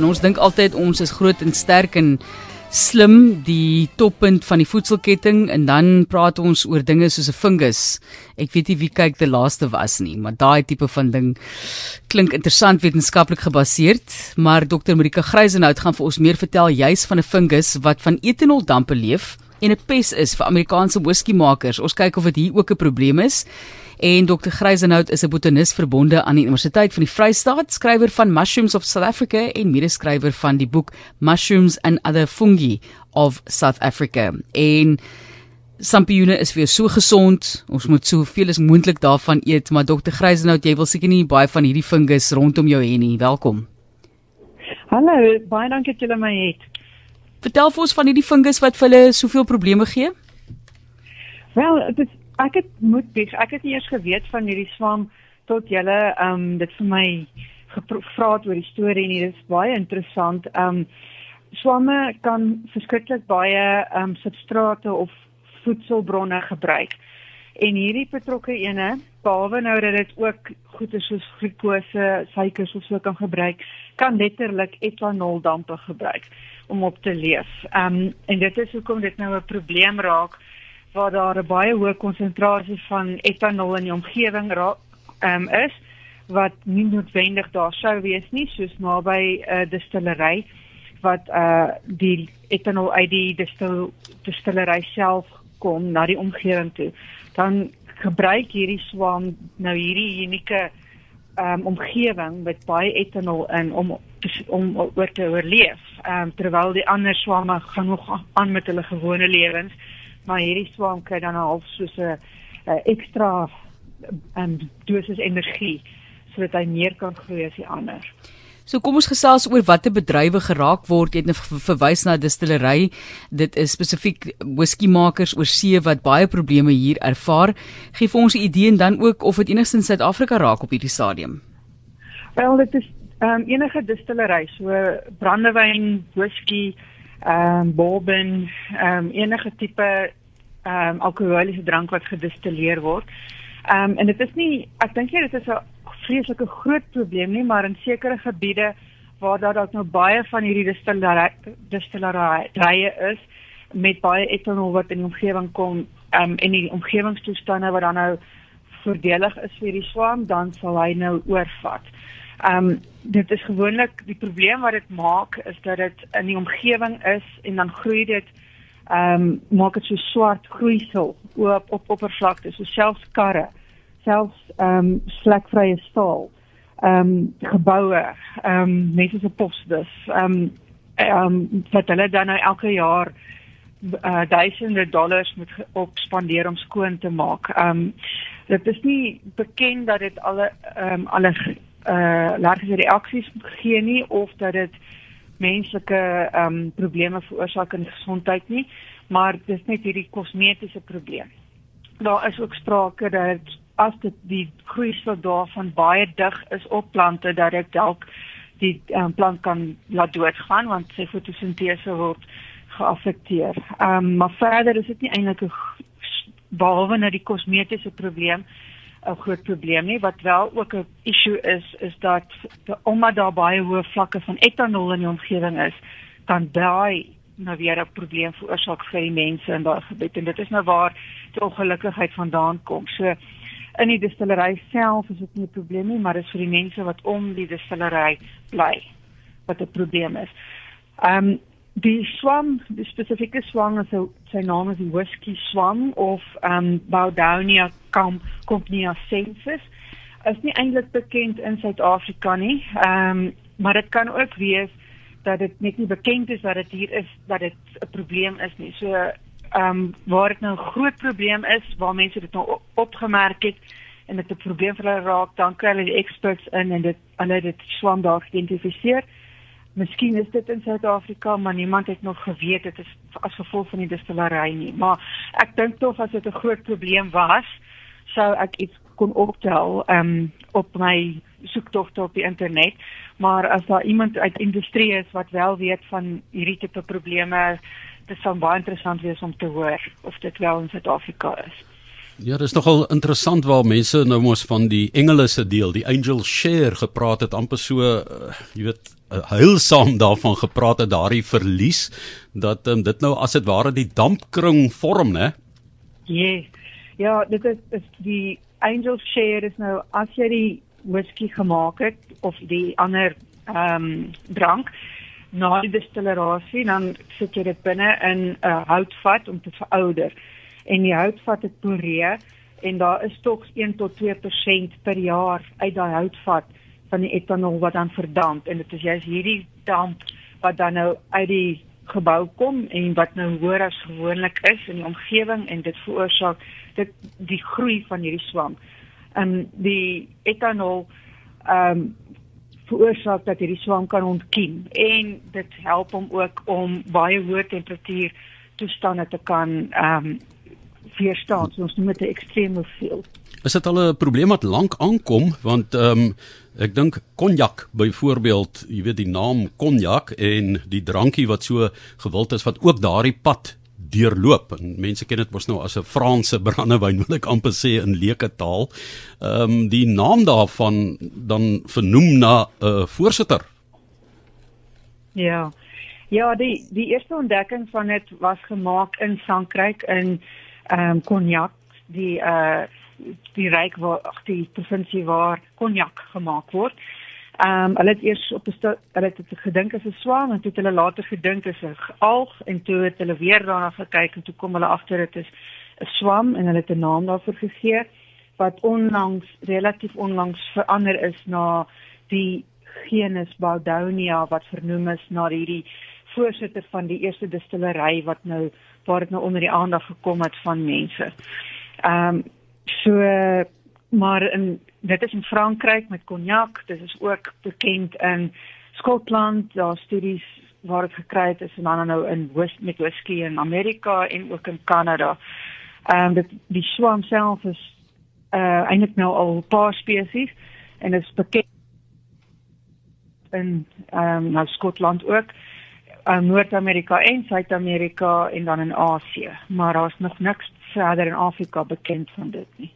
En ons dink altyd ons is groot en sterk en slim die toppunt van die voedselketting en dan praat ons oor dinge soos 'n fungus. Ek weet nie wie kyk die laaste was nie, maar daai tipe van ding klink interessant wetenskaplik gebaseerd, maar Dr. Marika Gryzenhout gaan vir ons meer vertel juis van 'n fungus wat van etanoldampe leef en 'n pes is vir Amerikaanse whiskeymakers. Ons kyk of dit hier ook 'n probleem is. En Dr. Gryzenhout is 'n botanis verbonde aan die Universiteit van die Vrystaat, skrywer van Mushrooms of South Africa en medeskrywer van die boek Mushrooms and Other Fungi of South Africa. En Sampioene is vir jou so gesond. Ons moet soveel as moontlik daarvan eet, maar Dr. Gryzenhout, jy wil seker nie baie van hierdie fungus rondom jou hê nie. Welkom. Hallo, baie dankie dat julle my het. Vertel vir ons van hierdie fungus wat vir hulle soveel probleme gee. Wel, dit is ek het moet bieg. Ek het nie eers geweet van hierdie swam tot julle ehm um, dit vir my gevra het oor die storie en dit is baie interessant. Ehm um, swamme kan verskriklik baie ehm um, substrate of voedselbronne gebruik. En hierdie betrokke ene, behalwe nou dat dit ook goeie soos glikose, suikers of so kan gebruik, kan letterlik etanoldampe gebruik om op te leef. Ehm um, en dit is hoekom dit nou 'n probleem raak waar daar 'n baie hoë konsentrasie van etanol in die omgewing um, is wat nie noodwendig daar sou wees nie soos naby 'n uh, distillery wat uh die etanol uit die distil distillery self kom na die omgewing toe. Dan gebruik hierdie swam nou hierdie unieke um omgewing met baie etanol in om om oor te oorleef um terwyl die ander swamme gaan nog aan met hulle gewone lewens maar hierdie swam kry dan half soos 'n ekstra um, dosis energie sodat hy meer kan groei as die ander. So kom ons gesels oor watter bedrywe geraak word. Jy het nou verwys na distillery. Dit is spesifiek whiskymakers oor see wat baie probleme hier ervaar. Gee vir ons 'n idee en dan ook of dit enigstens Suid-Afrika raak op hierdie stadium. Wel, dit is um, enige distillery, so brandewyn, whisky, ehm um, bourbon, ehm um, enige tipe ehm um, alkoholiese drank wat gedistilleer word. Ehm um, en dit is nie ek dink jy dit is 'n vreeslike groot probleem nie, maar in sekere gebiede waar daar dalk nou baie van hierdie distillery distillerye is met baie etanol wat in die omgewing kom, ehm um, en die omgewingstoestande wat dan nou voordelig is vir die swam, dan sal hy nou oorvat. Ehm um, dit is gewoonlik die probleem wat dit maak is dat dit in die omgewing is en dan groei dit ehm um, maak dit so swart groeisel op op oppervlakte so selfs karre selfs ehm um, vlekvrye staal ehm um, geboue ehm um, net soos 'n posbus ehm um, ehm um, wat hulle dan nou elke jaar uh, duisende dollars moet op spandeer om skoon te maak. Ehm um, dit is nie bekend dat dit alle ehm um, alle uh allergiese reaksies gee nie of dat dit menslike ehm um, probleme veroorsaak in gesondheid nie, maar dis net hierdie kosmetiese probleem. Daar is ook sprake dat as dit die groeisel daarvan baie dig is op plante dat dit dalk die um, plant kan laat doodgaan want sy fotosintese word geaffekteer. Ehm um, maar verder is dit nie eintlik 'n behalwe na die kosmetiese probleem 'n groot probleem nie wat wel ook 'n issue is is dat omdat daar baie hoë vlakke van etanol in die omgewing is, dan daai nou weer 'n probleem veroorsaak vir die mense in daai gebied en dit is nou waar die ongelukkigheid vandaan kom. So in die distillery self is dit nie 'n probleem nie, maar dit is vir die mense wat om die distillery bly wat 'n probleem is. Ehm um, die swam, die spesifieke swam is sy naam is die whisky swam of ehm um, Bowdownia Company Sensus. Is nie eintlik bekend in Suid-Afrika nie. Ehm um, maar dit kan ook wees dat dit net nie bekend is dat dit hier is dat dit 'n probleem is nie. So ehm um, waar dit nou 'n groot probleem is waar mense dit nou opgemerk het en dit 'n probleem vir hulle raak, dan kry hulle die experts in en dit hulle dit swam daar geïdentifiseer. Miskien is dit in Suid-Afrika, maar niemand het nog geweet dit is as gevolg van die distillery nie. Maar ek dink tog as dit 'n groot probleem was, sou ek iets kon optel um, op my soektogte op die internet. Maar as daar iemand uit industrie is wat wel weet van hierdie tipe probleme, dit sou baie interessant wees om te hoor of dit wel in Suid-Afrika is. Ja, dit is nogal interessant waar mense nou mos van die engele se deel, die angel share gepraat het amper so, uh, jy weet, uh, heilsaam daarvan gepraat het daardie verlies dat um, dit nou as dit ware die dampkring vorm, né? Yes. Ja, dit is is die Angel Share is nou as jy die whisky gemaak het of die ander ehm um, drank na die destillasie dan sit jy dit binne in 'n uh, houtvat om te verouder en die houtvat het poree en daar is tog 1 tot 2% per jaar uit daai houtvat van die etanol wat dan verdamp en dit is juist hierdie damp wat dan nou uit die gebou kom en wat nou hoër as gewoonlik is in die omgewing en dit veroorsaak dit die groei van hierdie swam. En die etanol ehm um, veroorsaak dat hierdie swam kan ontkiem en dit help hom ook om baie hoë temperatuur toestande te kan ehm um, weerstaan. So ons noem dit 'n extreme field. Is dit al 'n probleem wat lank aankom want ehm um, ek dink konjak byvoorbeeld, jy weet die naam konjak en die drankie wat so gewild is wat ook daardie pad deurloop en mense ken dit mos nou as 'n Franse brandewyn wil ek amper sê in leuke taal. Ehm um, die naam daarvan dan vernoem na 'n uh, voorsitter. Ja. Ja, die die eerste ontdekking van dit was gemaak in Frankryk in ehm um, Cognac, die uh die ryk waar die provinsie waar Cognac gemaak word. Ehm um, hulle het eers op 'n hulle het gedink as 'n swam en toe het hulle later gedink is 'n alg en toe het hulle weer daarna gekyk en toe kom hulle agter dit is 'n swam en hulle het 'n naam daarvoor gegee wat onlangs relatief onlangs verander is na die genus Baudonia wat vernoem is na hierdie voorsitter van die eerste distillery wat nou waar dit nou onder die aandag gekom het van mense. Ehm um, so maar in dit is in Frankryk met cognac, dit is ook bekend in Skotland, daar studies waar dit gekry het is en dan nou in West met whisky in Amerika en ook in Kanada. Ehm um, dit die swam self is uh eintlik nou al 'n paar spesies en dit is bekend in ehm um, nou Skotland ook in uh, Noord-Amerika en Suid-Amerika en dan in Asië, maar daar's nog niks verder in Afrika bekend van dit nie.